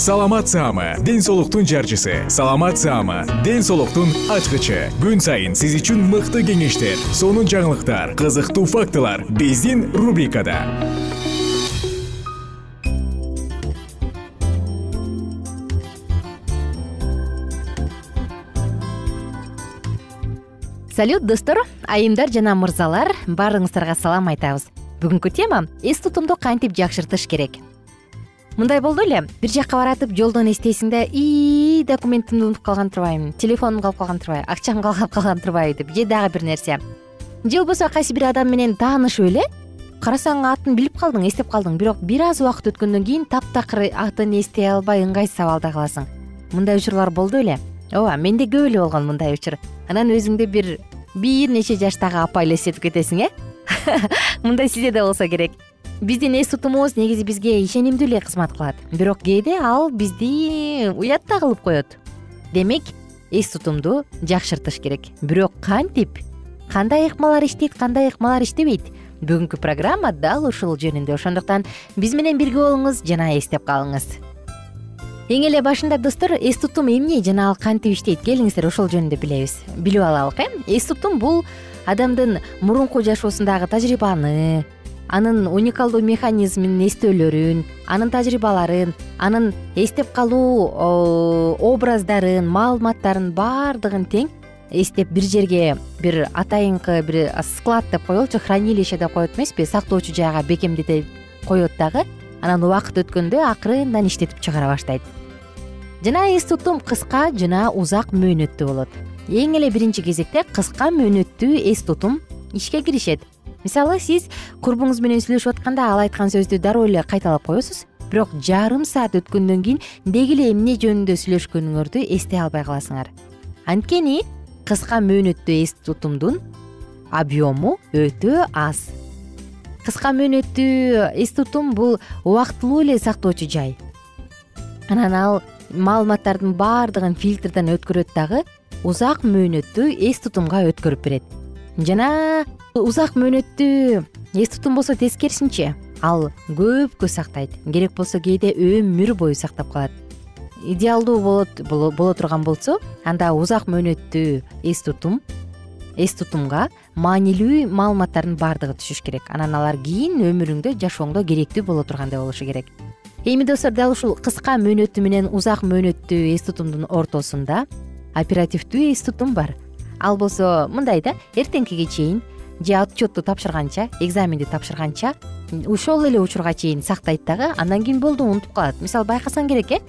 саламат саама ден соолуктун жарчысы. Саламат саама ден соолуктун ачкычы. Күн сайын сиз үчүн мыкты кеңештер сонун жаңылыктар кызыктуу фактылар биздин рубрикада. Салют достор айымдар жана мырзалар баарыңыздарга салам айтабыз. Бүгүнкү тема эс тутумду кантип жакшыртыш керек мындай болду эле. Бир жакка баратып жолдон эстейсиң да ии документимди унутуп калган турбаймынбы телефонум калып калган турбайбы акчам калып калган турбайбы деп. Же дагы бир нерсе. Же болбосо кайсы бир адам менен таанышып эле карасаң атын билип калдың эстеп калдың. Бирок бир аз убакыт өткөндөн кийин таптакыр атын эстей албай ыңгайсыз абалда каласың. Мындай учурлар болду эле. Ооба менде көп эле болгон мындай учур. Анан өзүңдү бир бир нече жаштагы апа элестетип кетесиң э? Мындай сизде да болсо керек биздин эс тутумубуз негизи бизге ишенимдүү эле кызмат кылат. Бирок кээде ал бизди уят да кылып коет. Демек эс тутумду жакшыртыш керек. Бирок кантип? Кандай ыкмалар иштейт кандай ыкмалар иштебейт? Бүгүнкү программа дал ушул жөнүндө. Ошондуктан биз менен бирге болуңуз жана эстеп калыңыз. Эң эле башында достор эс тутум эмне жана ал кантип иштейт? Келиңиздер ошол жөнүндө билебиз. Билип алалык э эс тутум бул адамдын мурунку жашоосундагы тажрыйбаны анын уникалдуу механизмин эстөөлөрүн анын тажрыйбаларын анын эстеп калуу образдарын маалыматтарын баардыгын тең эстеп бир жерге бир атайынкы бир склад деп коелучу хранилище деп коет эмеспи сактоочу жайга бекемдете коет дагы анан убакыт өткөндө акырындан иштетип чыгара баштайт. Жана эс тутум кыска жана узак мөөнөттүү болот. Эң эле биринчи кезекте кыска мөөнөттүү эс тутум ишке киришет мисалы сиз курбуңуз менен сүйлөшүп атканда ал айткан сөздү дароо эле кайталап коесуз бирок жарым саат өткөндөн кийин деги эле эмне жөнүндө сүйлөшкөнүңөрдү эстей албай каласыңар. Анткени кыска мөөнөттүү эс тутумдун объему өтө аз. Кыска мөөнөттүү эс тутум бул убактылуу эле сактоочу жай. Анан ал маалыматтардын баардыгын фильтрден өткөрөт дагы узак мөөнөттүү эс тутумга өткөрүп берет жана узак мөөнөттүү эс тутум болсо тескерисинче ал көпкө сактайт. Керек болсо кээде өмүр бою сактап калат. Идеалдуу болот боло турган болсо анда узак мөөнөттүү эс тутум эс тутумга маанилүү маалыматтардын баардыгы түшүш керек. Анан алар кийин өмүрүңдө жашооңдо керектүү боло тургандай болушу керек. Эми достор дал ушул кыска мөөнөттүү менен узак мөөнөттүү эс тутумдун ортосунда оперативдүү эс тутум бар ал болсо мындай да эртеңкиге чейин же отчетту тапшырганча экзаменди тапшырганча ошол эле учурга чейин сактайт дагы андан кийин болду унутуп калат. Мисалы байкасаң керек э?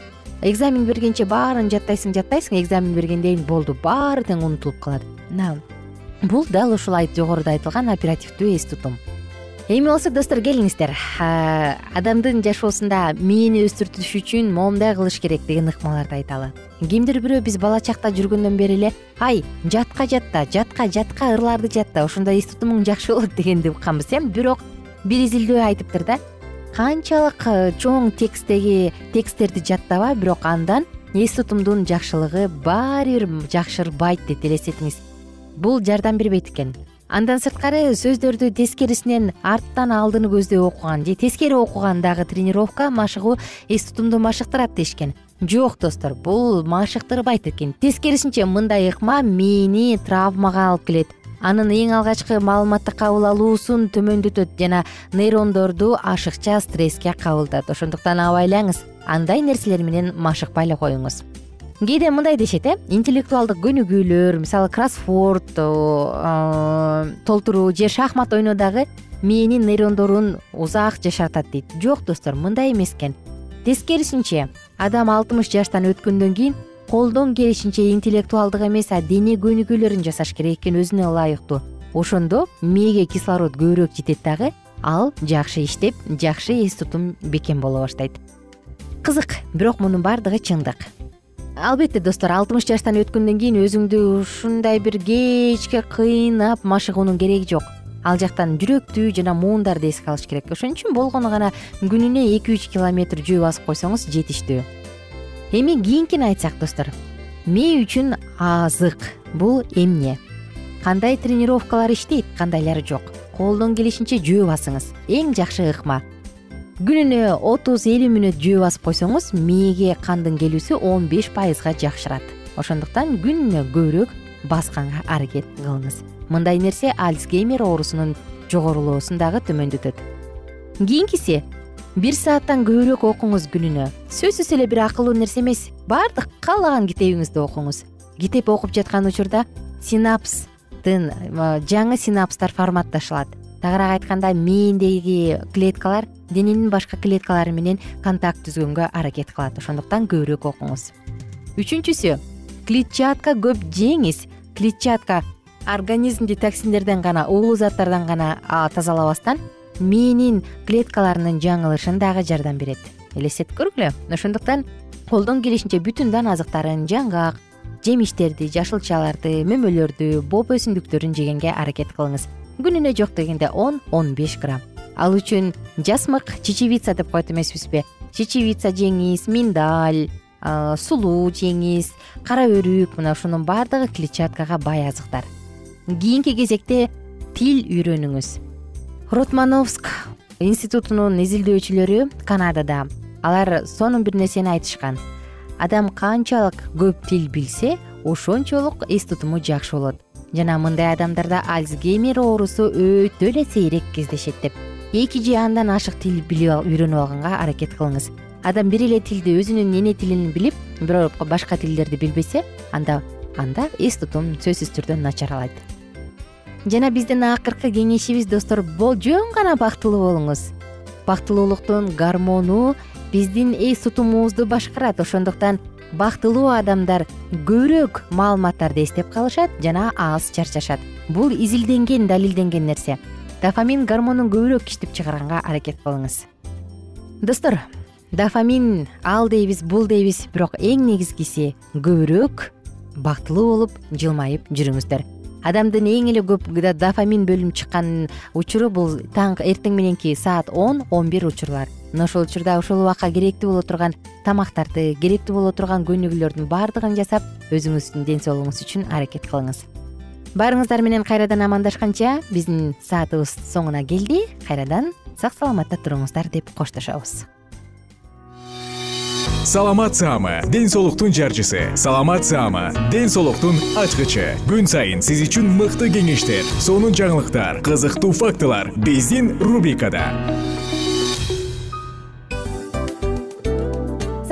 Экзамен бергенче баарын жаттайсың жаттайсың экзамен бергенден кийин болду баары тең унутулуп калат. Мына бул дал ушул жогоруда айтылган оперативдүү эс тутум эми болсо достор келиңиздер. Адамдын жашоосунда мээни өстүртүш үчүн моундай кылыш керек деген ыкмаларды айталы кимдир бирөө биз бала чакта жүргөндөн бери эле ай жатка жатта жатка жатка ырларды жатта ошондо эс тутумуң жакшы болот дегенди укканбыз э бирок бир изилдөө айтыптыр да канчалык э, чоң тексттеги тексттерди жаттаба бирок андан эс тутумдун жакшылыгы баары бир жакшырбайт деп элестетиңиз. Бул жардам бербейт экен андан сырткары сөздөрдү тескерисинен арттан алдыны көздөй окуган же тескери окуган дагы тренировка машыгуу эс тутумду машыктырат дешкен. Жок достор бул машыктырбайт экен тескерисинче мындай ыкма мээни травмага алып келет. Анын эң алгачкы маалыматты кабыл алуусун төмөндөтөт жана нейрондорду ашыкча стресске кабылтат ошондуктан абайлаңыз андай нерселер менен машыкпай эле коюңуз кээде мындай дешет э? Интеллектуалдык көнүгүүлөр мисалы кроссворд толтуруу же шахмат ойноо дагы мээнин нейрондорун узак жашартат дейт. Жок достор мындай эмес экен. Тескерисинче адам алтымыш жаштан өткөндөн кийин колдон келишинче интеллектуалдык эмес а дене көнүгүүлөрүн жасаш керек экен өзүнө ылайыктуу. Ошондо мээге кислород көбүрөөк жетет дагы ал жакшы иштеп жакшы эс тутум бекем боло баштайт. Кызык бирок мунун баардыгы чындык албетте достор алтымыш жаштан өткөндөн кийин өзүңдү ушундай бир кечке кыйнап машыгуунун кереги жок. Ал жактан жүрөктүү жана муундарды эске алыш керек. Ошон үчүн болгону гана күнүнө эки үч километр жөө басып койсоңуз жетиштүү. Эми кийинкини айтсак достор мээ үчүн азык бул эмне? Кандай тренировкалар иштейт? Кандайлары жок. Колдон келишинче жөө басыңыз. Эң жакшы ыкма күнүнө отуз элүү мүнөт жөө басып койсоңуз мээге кандын келүүсү он беш пайызга жакшырат. Ошондуктан күнүнө көбүрөөк басканга аракет кылыңыз. Мындай нерсе альцгеймер оорусунун жогорулоосун дагы төмөндөтөт кийинкиси бир сааттан көбүрөөк окуңуз күнүнө. Сөзсүз эле бир акылуу нерсе эмес. Баардык каалаган китебиңизди окуңуз. Китеп окуп жаткан учурда синапстын жаңы синапстар форматташылат тагыраак айтканда мээндеги клеткалар дененин башка клеткалары менен контакт түзгөнгө аракет кылат. Ошондуктан көбүрөөк окуңуз. Үчүнчүсү клетчатка көп жеңиз. Клетчатка организмди токсиндерден гана уулуу заттардан гана тазалабастан мээнин клеткаларынын жаңылышын дагы жардам берет. Элестетип көргүлө? Ошондуктан колдон келишинче бүтүн дан азыктарын жаңгак жемиштерди жашылчаларды мөмөлөрдү боп өсүмдүктөрүн жегенге аракет кылыңыз күнүнө жок дегенде он он беш грамм. Ал үчүн жасмык чечевица деп коет эмеспизби. Чечевица жеңиз миндаль сулуу жеңиз кара өрүк мына ушунун баардыгы клетчаткага бай азыктар. Кийинки кезекте тил үйрөнүңүз. Ротмановск институтунун изилдөөчүлөрү канадада. Алар сонун бир нерсени айтышкан. Адам канчалык көп тил билсе ошончолук эс тутуму жакшы болот жана мындай адамдарда альцгеймер оорусу өтө эле сейрек кездешет деп. Эки же андан ашык тил билип үйрөнүп алганга аракет кылыңыз. Адам бир эле тилди өзүнүн эне тилин билип бирок башка тилдерди билбесе анда анда эс тутум сөзсүз түрдө начарлайт жана биздин акыркы кеңешибиз достор жөн гана бактылуу болуңуз. Бактылуулуктун гормону биздин эс тутумубузду башкарат. Ошондуктан бактылуу адамдар көбүрөөк маалыматтарды эстеп калышат жана аз чарчашат. Бул изилденген далилденген нерсе. Дофамин гормонун көбүрөөк иштеп чыгарганга аракет кылыңыз. Достор дофамин ал дейбиз бул дейбиз. Бирок эң негизгиси көбүрөөк бактылуу болуп жылмайып жүрүңүздөр. Адамдын эң эле көп дофамин бөлүнүп чыккан учуру бул таң эртең мененки саат он он бир учурлар мына ошол учурда ошол убакка керектүү боло турган тамактарды керектүү боло турган көнүгүүлөрдүн баардыгын жасап өзүңүздүн ден соолугуңуз үчүн аракет кылыңыз. Баарыңыздар менен кайрадан амандашканча биздин саатыбыз соңуна келди. Кайрадан сак саламатта туруңуздар деп коштошобуз. Саламат саама ден соолуктун жарчысы. Саламат саама ден соолуктун ачкычы. Күн сайын сиз үчүн мыкты кеңештер сонун жаңылыктар кызыктуу фактылар. Биздин рубрикада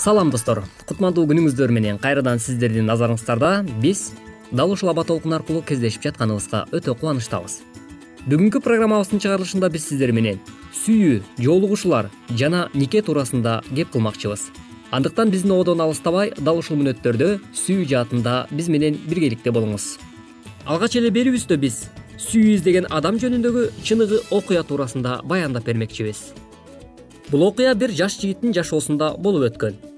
салам достор. Кутмандуу күнүңүздөр менен кайрадан сиздердин назарыңыздарда биз дал ушул аба толкун аркылуу кездешип жатканыбызга өтө кубанычтабыз. Бүгүнкү программабыздын чыгарылышында биз сиздер менен сүйүү жоолугушуулар жана нике туурасында кеп кылмакчыбыз. Андыктан биздин ободон алыстабай дал ушул мүнөттөрдө сүйүү жаатында биз менен биргеликте болуңуз. Алгач эле берүүбүздө биз. Сүйүү издеген адам жөнүндөгү чыныгы окуя туурасында баяндап бермекчибиз. Бул окуя бир жаш жигиттин жашоосунда болуп өткөн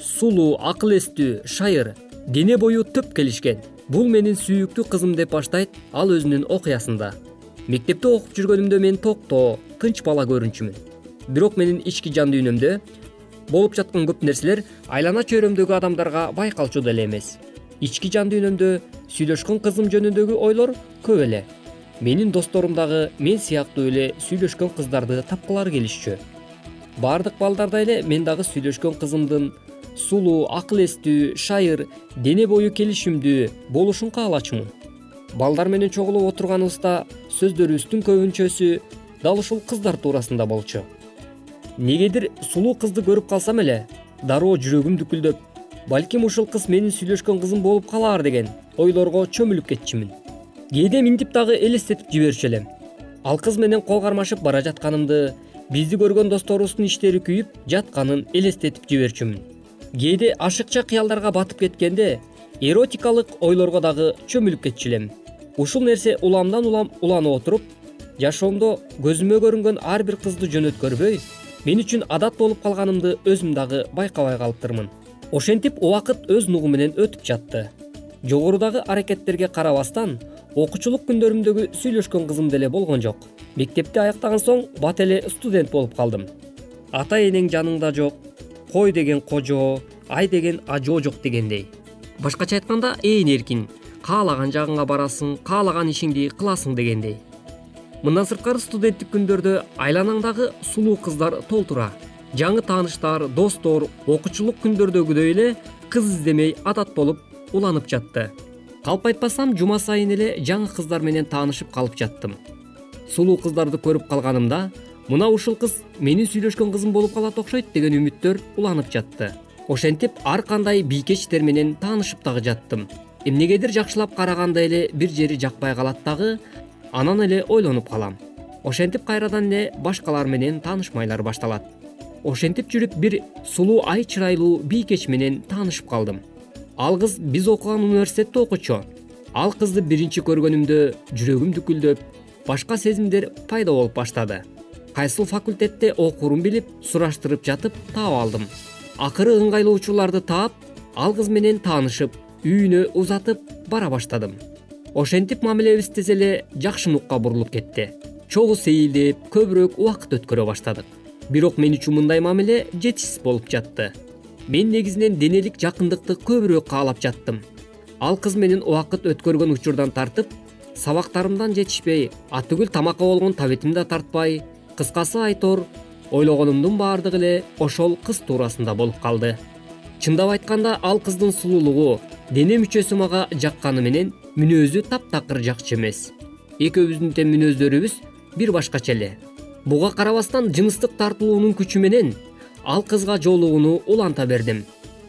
сулуу акыл эстүү шайыр дене бою төп келишкен. Бул менин сүйүктүү кызым деп баштайт ал өзүнүн окуясында. Мектепте окуп жүргөнүмдө мен токтоо тынч бала көрүнчүмүн. Бирок менин ички жан дүйнөмдө болуп жаткан көп нерселер айлана чөйрөмдөгү адамдарга байкалчу деле эмес. Ички жан дүйнөмдө сүйлөшкөн кызым жөнүндөгү ойлор көп эле. Менин досторум дагы мен сыяктуу эле сүйлөшкөн кыздарды тапкылары келишчү. Баардык балдардай эле мен дагы сүйлөшкөн кызымдын сулуу акыл эстүү шайыр дене бою келишимдүү болушун каалачумун балдар менен чогулуп отурганыбызда сөздөрүбүздүн көбүнчөсү дал ушул кыздар туурасында болчу. Негедир сулуу кызды көрүп калсам эле дароо жүрөгүм дүкүлдөп балким ушул кыз менин сүйлөшкөн кызым болуп калаар деген ойлорго чөмүлүп кетчүмүн кээде минтип дагы элестетип жиберчү элем. Ал кыз менен кол кармашып бара жатканымды бизди көргөн досторубуздун иштери күйүп жатканын элестетип жиберчүмүн кээде ашыкча кыялдарга батып кеткенде эротикалык ойлорго дагы чөмүлүп кетчү элем ушул нерсе уламдан улам уланып отуруп жашоомдо көзүмө көрүнгөн ар бир кызды жөнөткөрбөй мен үчүн адат болуп калганымды өзүм дагы байкабай калыптырмын. Ошентип убакыт өз нугу менен өтүп жатты. Жогорудагы аракеттерге карабастан окуучулук күндөрүмдөгү сүйлөшкөн кызым деле болгон жок. Мектепти аяктаган соң бат эле студент болуп калдым. Ата энең жаныңда жок кой деген кожо ай деген ажоо жок дегендей. Башкача айтканда ээн эркин каалаган жагыңа барасың каалаган ишиңди кыласың дегендей. Мындан сырткары студенттик күндөрдө айланаңдагы сулуу кыздар толтура. Жаңы тааныштар достор окуучулук күндөрдөгүдөй эле кыз издемей адат болуп уланып жатты. Калп айтпасам жума сайын эле жаңы кыздар менен таанышып калып жаттым. Сулуу кыздарды көрүп калганымда мына ушул кыз менин сүйлөшкөн кызым болуп калат окшойт деген үмүттөр уланып жатты. Ошентип ар кандай бийкечтер менен таанышып дагы жаттым. Эмнегедир жакшылап караганда эле бир жери жакпай калат дагы анан эле ойлонуп калам. Ошентип кайрадан эле башкалар менен таанышмайлар башталат. Ошентип жүрүп бир сулуу ай чырайлуу бийкеч менен таанышып калдым. Ал кыз биз окуган университетте окучу. Ал кызды биринчи көргөнүмдө жүрөгүм дүкүлдөп башка сезимдер пайда болуп баштады кайсыл факультетте окуурун билип сураштырып жатып таап алдым. Акыры ыңгайлуу учурларды таап ал кыз менен таанышып үйүнө узатып бара баштадым. Ошентип мамилебиз тез эле жакшы нукка бурулуп кетти. Чогуу сейилдеп көбүрөөк убакыт өткөрө баштадык. Бирок мен үчүн мындай мамиле жетишсиз болуп жатты. Мен негизинен денелик жакындыкты көбүрөөк каалап жаттым. Ал кыз менен убакыт өткөргөн учурдан тартып сабактарымдан жетишпей атүгүл тамакка болгон табитим да тартпай кыскасы айтор ойлогонумдун баардыгы эле ошол кыз туурасында болуп калды. Чындап айтканда ал кыздын сулуулугу дене мүчөсү мага жакканы менен мүнөзү таптакыр жакчу эмес. Экөөбүздүн тең мүнөздөрүбүз бир башкача эле. Буга карабастан жыныстык тартылуунун күчү менен ал кызга жолугууну уланта бердим.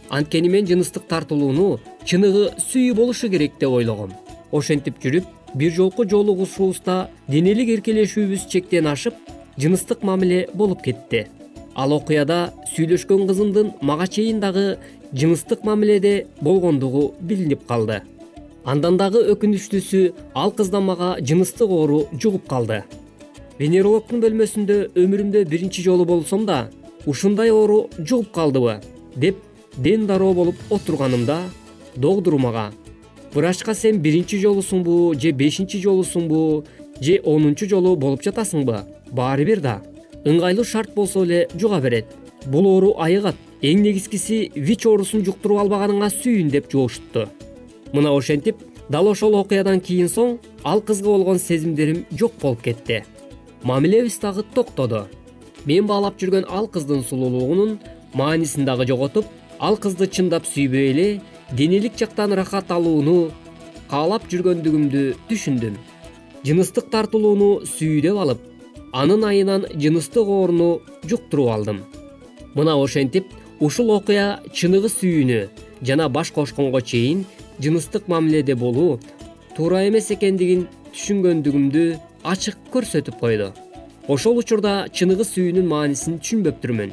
Анткени мен жыныстык тартылууну чыныгы сүйүү болушу керек деп ойлогом. Ошентип жүрүп бир жолку жолугушуубузда денелик эркелешүүбүз чектен ашып жыныстык мамиле болуп кетти. Ал окуяда сүйлөшкөн кызымдын мага чейин дагы жыныстык мамиледе болгондугу билинип калды. Андан дагы өкүнүчтүүсү ал кыздан мага жыныстык оору жугуп калды. Венерологдун бөлмөсүндө өмүрүмдө биринчи жолу болсом да ушундай оору жугуп калдыбы деп ден дароо болуп отурганымда доктору мага врачка сен биринчи жолусуңбу же бешинчи жолусуңбу же онунчу жолу болуп жатасыңбы баары бир да ыңгайлуу шарт болсо эле жуга берет. Бул оору айыгат эң негизгиси вич оорусун жуктуруп албаганыңа сүйүн деп жоошту мына ошентип дал ошол окуядан кийин соң ал кызга болгон сезимдерим жок болуп кетти. Мамилебиз дагы токтоду. Мен баалап жүргөн ал кыздын сулуулугунун маанисин дагы жоготуп ал кызды чындап сүйбөй эле денелик жактан ырахат алууну каалап жүргөндүгүмдү түшүндүм. Жыныстык тартылууну сүйүү деп алып анын айынан жыныстык ооруну жуктуруп алдым. Мына ошентип ушул окуя чыныгы сүйүүнү жана баш кошконго чейин жыныстык мамиледе болуу туура эмес экендигин түшүнгөндүгүмдү ачык көрсөтүп койду. Ошол учурда чыныгы сүйүүнүн маанисин түшүнбөптүрмүн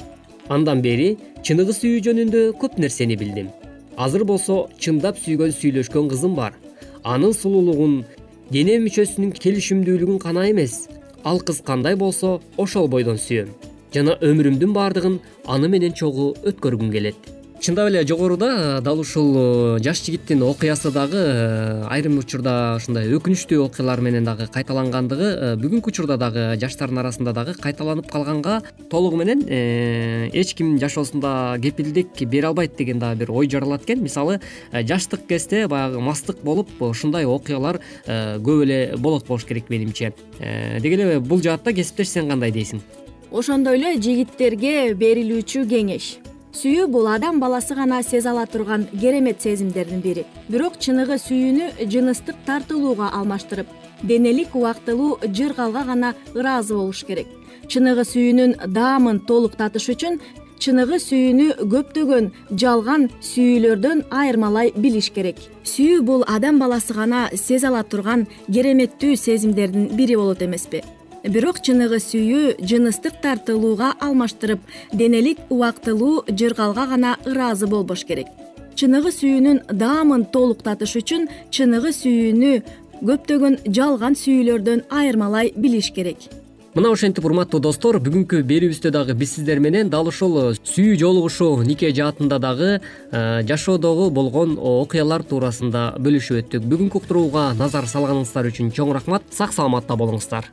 андан бери чыныгы сүйүү жөнүндө көп нерсени билдим. Азыр болсо чындап сүйгөн сүйлөшкөн кызым бар. Анын сулуулугун дене мүчөсүнүн келишимдүүлүгүн гана эмес ал кыз кандай болсо ошол бойдон сүйөм. Жана өмүрүмдүн баардыгын аны менен чогуу өткөргүм келет чындап эле жогоруда дал ушул э, жаш жигиттин окуясы дагы э, айрым учурда ушундай өкүнүчтүү окуялар менен дагы кайталангандыгы э, бүгүнкү учурда дагы жаштардын арасында дагы кайталанып калганга толугу менен эч ким жашоосунда кепилдик бере албайт деген дагы бир ой жаралат экен. Мисалы жаштык кезде баягы мастык болуп ушундай окуялар көп эле болот болуш керек менимче. Деги эле бул жаатта кесиптеш сен кандай дейсиң? Ошондой эле жигиттерге берилүүчү кеңеш сүйүү бул адам баласы гана сезе ала турган керемет сезимдердин бири. Бирок чыныгы сүйүүнү жыныстык тартылууга алмаштырып денелик убактылуу жыргалга гана ыраазы болуш керек. Чыныгы сүйүүнүн даамын толуктатыш үчүн чыныгы сүйүүнү көптөгөн жалган сүйүүлөрдөн айырмалай билиш керек. Сүйүү бул адам баласы гана сезе ала турган кереметтүү сезимдердин бири болот эмеспи бирок чыныгы сүйүү жыныстык тартылууга алмаштырып денелик убактылуу жыргалга гана ыраазы болбош керек. Чыныгы сүйүүнүн даамын толуктатыш үчүн чыныгы сүйүүнү көптөгөн жалган сүйүүлөрдөн айырмалай билиш керек. Мына ошентип урматтуу достор бүгүнкү берүүбүздө дагы биз сиздер менен дал ушул сүйүү жолугушуу нике жаатында дагы э, жашоодогу болгон окуялар туурасында бөлүшүп өттүк. Бүгүнкү уктурууга назар салганыңыздар үчүн чоң рахмат сак саламатта болуңуздар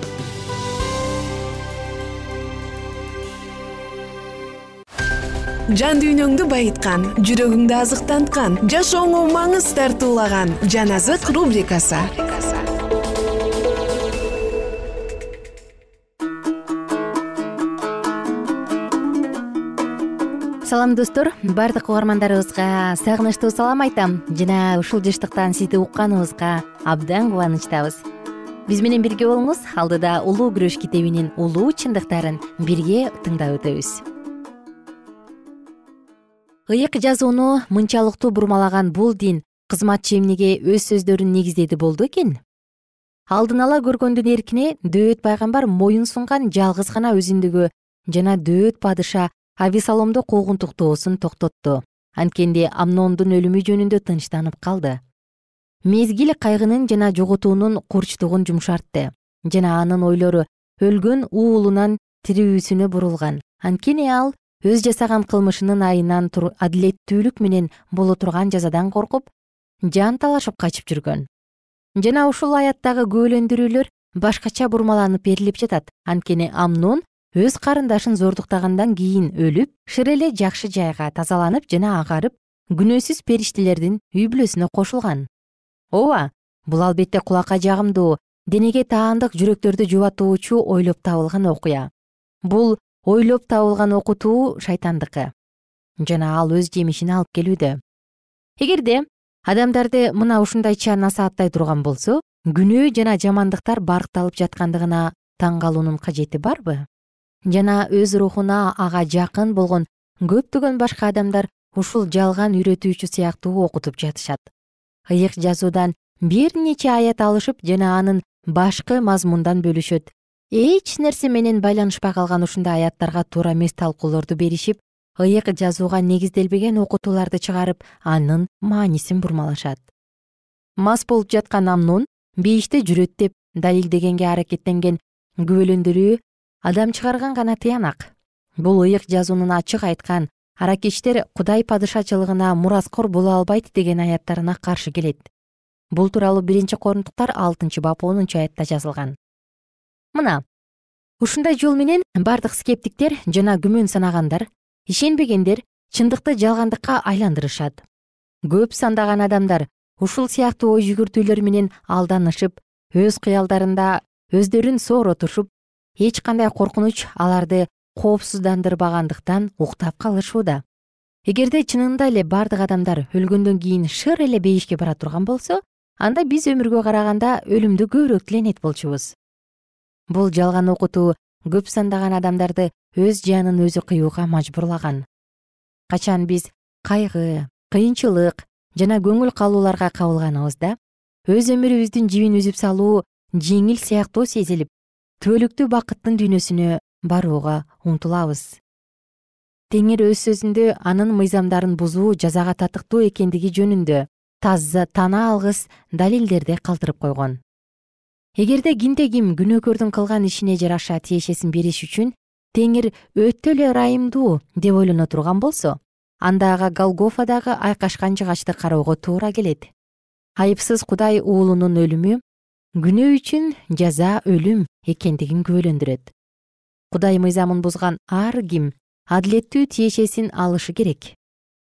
жан дүйнөңдү байыткан жүрөгүңдү азыктанткан жашооңо маңыз тартуулаган жан азык рубрикасы. Салам достор. Баардык угармандарыбызга сагынычтуу салам айтам. Жана ушул жыштыктан сизди укканыбызга абдан кубанычтабыз. Биз менен бирге болуңуз. Алдыда улуу күрөш китебинин улуу чындыктарын бирге тыңдап өтөбүз ыйык жазууну мынчалыктуу бурмалаган бул дин кызматчы эмнеге өз сөздөрүн негиздеди болду экен. Алдын ала көргөндүн эркине дөөт пайгамбар моюн сунган жалгыз гана өзүндүгү жана дөөт падыша абисаломду куугунтуктоосун токтотту. Анткенде амнондун өлүмү жөнүндө тынчтанып калды. Мезгил кайгынын жана жоготуунун курчтугун жумшартты жана анын ойлору өлгөн уулунан тирүүсүнө бурулган. Анткени ал өз жасаган кылмышынын айынан адилеттүүлүк менен боло турган жазадан коркуп жан талашып качып жүргөн. Жана ушул аяттагы күбөлөндүрүүлөр башкача бурмаланып берилип жатат. Анткени амнон өз карындашын зордуктагандан кийин өлүп шыр эле жакшы жайга тазаланып жана агарып күнөөсүз периштелердин үй бүлөсүнө кошулган. Ооба бул албетте кулакка жагымдуу денеге таандык жүрөктөрдү жубатуучу ойлоп табылган окуя. Бул ойлоп табылган окутуу шайтандыкы. Жана ал өз жемишин алып келүүдө. Эгерде адамдарды мына ушундайча насааттай турган болсо күнөө жана жамандыктар баркталып жаткандыгына таң калуунун кажети барбы? Жана өз рухуна ага жакын болгон көптөгөн башка адамдар ушул жалган үйрөтүүчү сыяктуу окутуп жатышат. Ыйык жазуудан бир нече аят алышып жана анын башкы мазмундан бөлүшөт эч нерсе менен байланышпай калган ушундай аяттарга туура эмес талкуулорду беришип ыйык жазууга негизделбеген окутууларды чыгарып анын маанисин бурмалашат. Мас болуп жаткан амнон бейиште жүрөт деп далилдегенге аракеттенген күбөлөндүрүү адам чыгарган гана тыянак. Бул ыйык жазуунун ачык айткан аракечтер кудай падышачылыгына мураскор боло албайт деген аяттарына каршы келет. Бул тууралуу биринчи корунтуктар алтынчы бап онунчу аятта жазылган мына ушундай жол менен бардык скептиктер жана күмөн санагандар ишенбегендер чындыкты жалгандыкка айландырышат. Көп сандаган адамдар ушул сыяктуу ой жүгүртүүлөр менен алданышып өз кыялдарында өздөрүн сооротушуп эч кандай коркунуч аларды коопсуздандырбагандыктан уктап калышууда. Эгерде чынында эле бардык адамдар өлгөндөн кийин шыр эле бейишке бара турган болсо анда биз өмүргө караганда өлүмдү көбүрөөк тиленет болчубуз бул жалган окутуу көп сандаган адамдарды өз жанын өзү кыюуга мажбурлаган. Качан биз кайгы кыйынчылык жана көңүл калууларга кабылганыбызда өз өмүрүбүздүн жибин үзүп салуу жеңил сыяктуу сезилип түбөлүктүү бакыттын дүйнөсүнө барууга умтулабыз теңир өз сөзүндө анын мыйзамдарын бузуу жазага татыктуу экендиги жөнүндө таза тана алгыс далилдерди калтырып койгон эгерде кимде ким күнөөкөрдүн кылган ишине жараша тиешесин бериш үчүн теңир өтө эле ырайымдуу деп ойлоно турган болсо анда ага голгофадагы айкашкан жыгачты кароого туура келет. Айыпсыз кудай уулунун өлүмү күнөө үчүн жаза өлүм экендигин күбөлөндүрөт. Кудай мыйзамын бузган ар ким адилеттүү тиешесин алышы керек.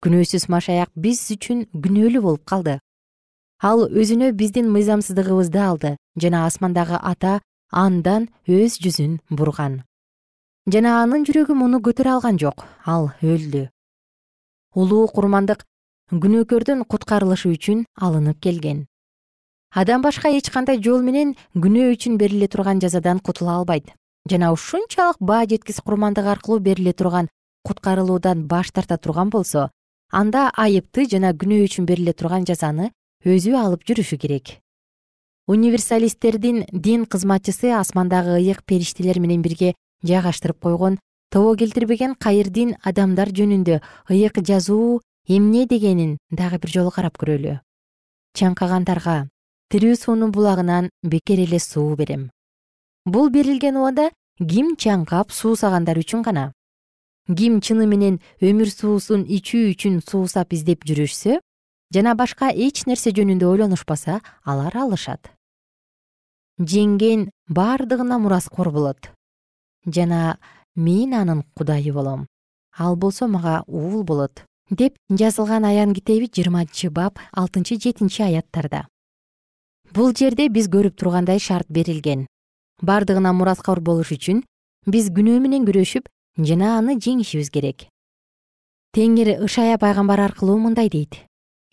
Күнөөсүз машаяк биз үчүн күнөөлүү болуп калды ал өзүнө биздин мыйзамсыздыгыбызды алды. Жана асмандагы ата андан өз жүзүн бурган. Жана анын жүрөгү муну көтөрө алган жок. Ал өлдү. Улуу курмандык күнөөкөрдөн куткарылышы үчүн алынып келген. Адам башка эч кандай жол менен күнөө үчүн бериле турган жазадан кутула албайт. Жана ушунчалык баа жеткис курмандык аркылуу бериле турган куткарылуудан баш тарта турган болсо анда айыпты жана күнөө үчүн бериле турган жазаны өзү алып жүрүшү керек. Универсалисттердин дин кызматчысы асмандагы ыйык периштелер менен бирге жайгаштырып койгон тобо келтирбеген кайырдин адамдар жөнүндө ыйык жазуу эмне дегенин дагы бир жолу карап көрөлү. Чаңкагандарга тирүү суунун булагынан бекер эле суу берем. Бул берилген убада ким чаңкап суусагандар үчүн гана? Ким чыны менен өмүр суусун ичүү үчүн суусап издеп жүрүшсө жана башка эч нерсе жөнүндө ойлонушпаса алар алышат. Жеңген бардыгына мураскор болот. Жана мен анын кудайы болом ал болсо мага уул болот деп жазылган аян китеби жыйырманчы бап алтынчы жетинчи аяттарда. Бул жерде биз көрүп тургандай шарт берилген. Бардыгына мураскор болуш үчүн биз күнөө менен күрөшүп жана аны жеңишибиз керек. Теңир ышая пайгамбар аркылуу мындай дейт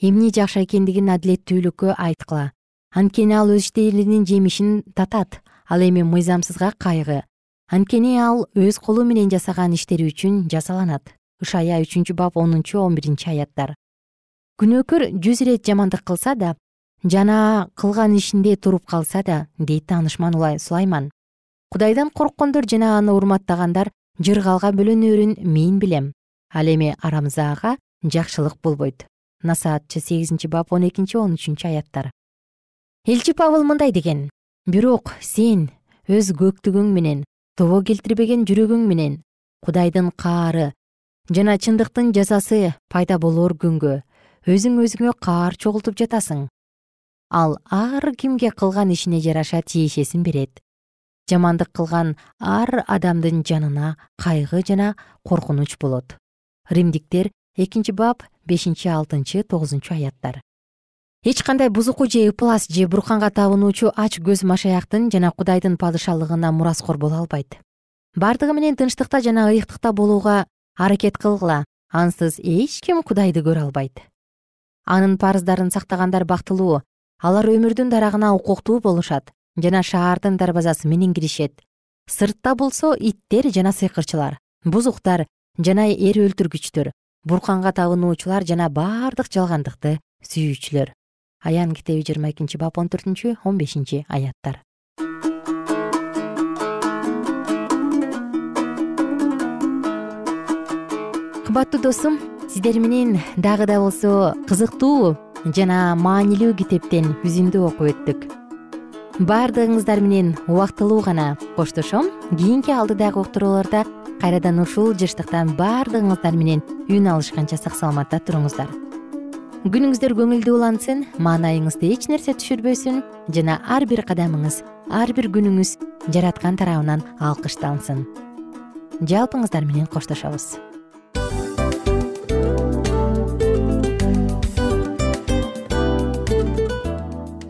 эмне жакшы экендигин адилеттүүлүккө айткыла. Анткени ал өз иштеринин жемишин татат ал эми мыйзамсызга кайгы. Анткени ал өз колу менен жасаган иштери үчүн жазаланат ышая үчүнчү бап онунчу он биринчи аяттар. Күнөөкөр жүз ирет жамандык кылса да жана кылган ишинде туруп калса да дейт таанышман улай сулайман. Кудайдан корккондор жана аны урматтагандар жыргалга бөлөнөрүн мен билем. Ал эми арамзаага жакшылык болбойт насаатчы сегизинчи бап он экинчи он үчүнчү аяттар. Элчи павыл мындай деген. Бирок сен өз көктүгүң менен тобо келтирбеген жүрөгүң менен кудайдын каары жана чындыктын жазасы пайда болоор күнгө өзүң өзүңө каар чогултуп жатасың. Ал ар кимге кылган ишине жараша тиешесин берет. Жамандык кылган ар адамдын жанына кайгы жана коркунуч болот. Римдиктер экинчи бап бешинчи алтынчы тогузунчу аяттар. Эч кандай бузуку же ыплас же бурканга табынуучу ач көз машаяктын жана кудайдын падышалыгына мураскор боло албайт. Бардыгы менен тынчтыкта жана ыйыктыкта болууга аракет кылгыла ансыз эч ким кудайды көрө албайт. Анын парыздарын сактагандар бактылуу алар өмүрдүн дарагына укуктуу болушат жана шаардын дарбазасы менен киришет. Сыртта болсо иттер жана сыйкырчылар бузуктар жана эр өлтүргүчтөр бурканга табынуучулар жана бардык жалгандыкты сүйүүчүлөр. Аян китеби жыйырма экинчи бап он төртүнчү он бешинчи аяттар. Кымбаттуу досум сиздер менен дагы да болсо кызыктуу жана маанилүү китептен үзүндү окуп өттүк баардыгыңыздар менен убактылуу гана. Коштошом кийинки алдыдагы уктурууларда кайрадан ушул жыштыктан баардыгыңыздар менен үн алышканча сак саламатта туруңуздар. Күнүңүздөр көңүлдүү улансын маанайыңызды эч нерсе түшүрбөсүн жана ар бир кадамыңыз ар бир күнүңүз жараткан тарабынан алкышталсын. Жалпыңыздар менен коштошобуз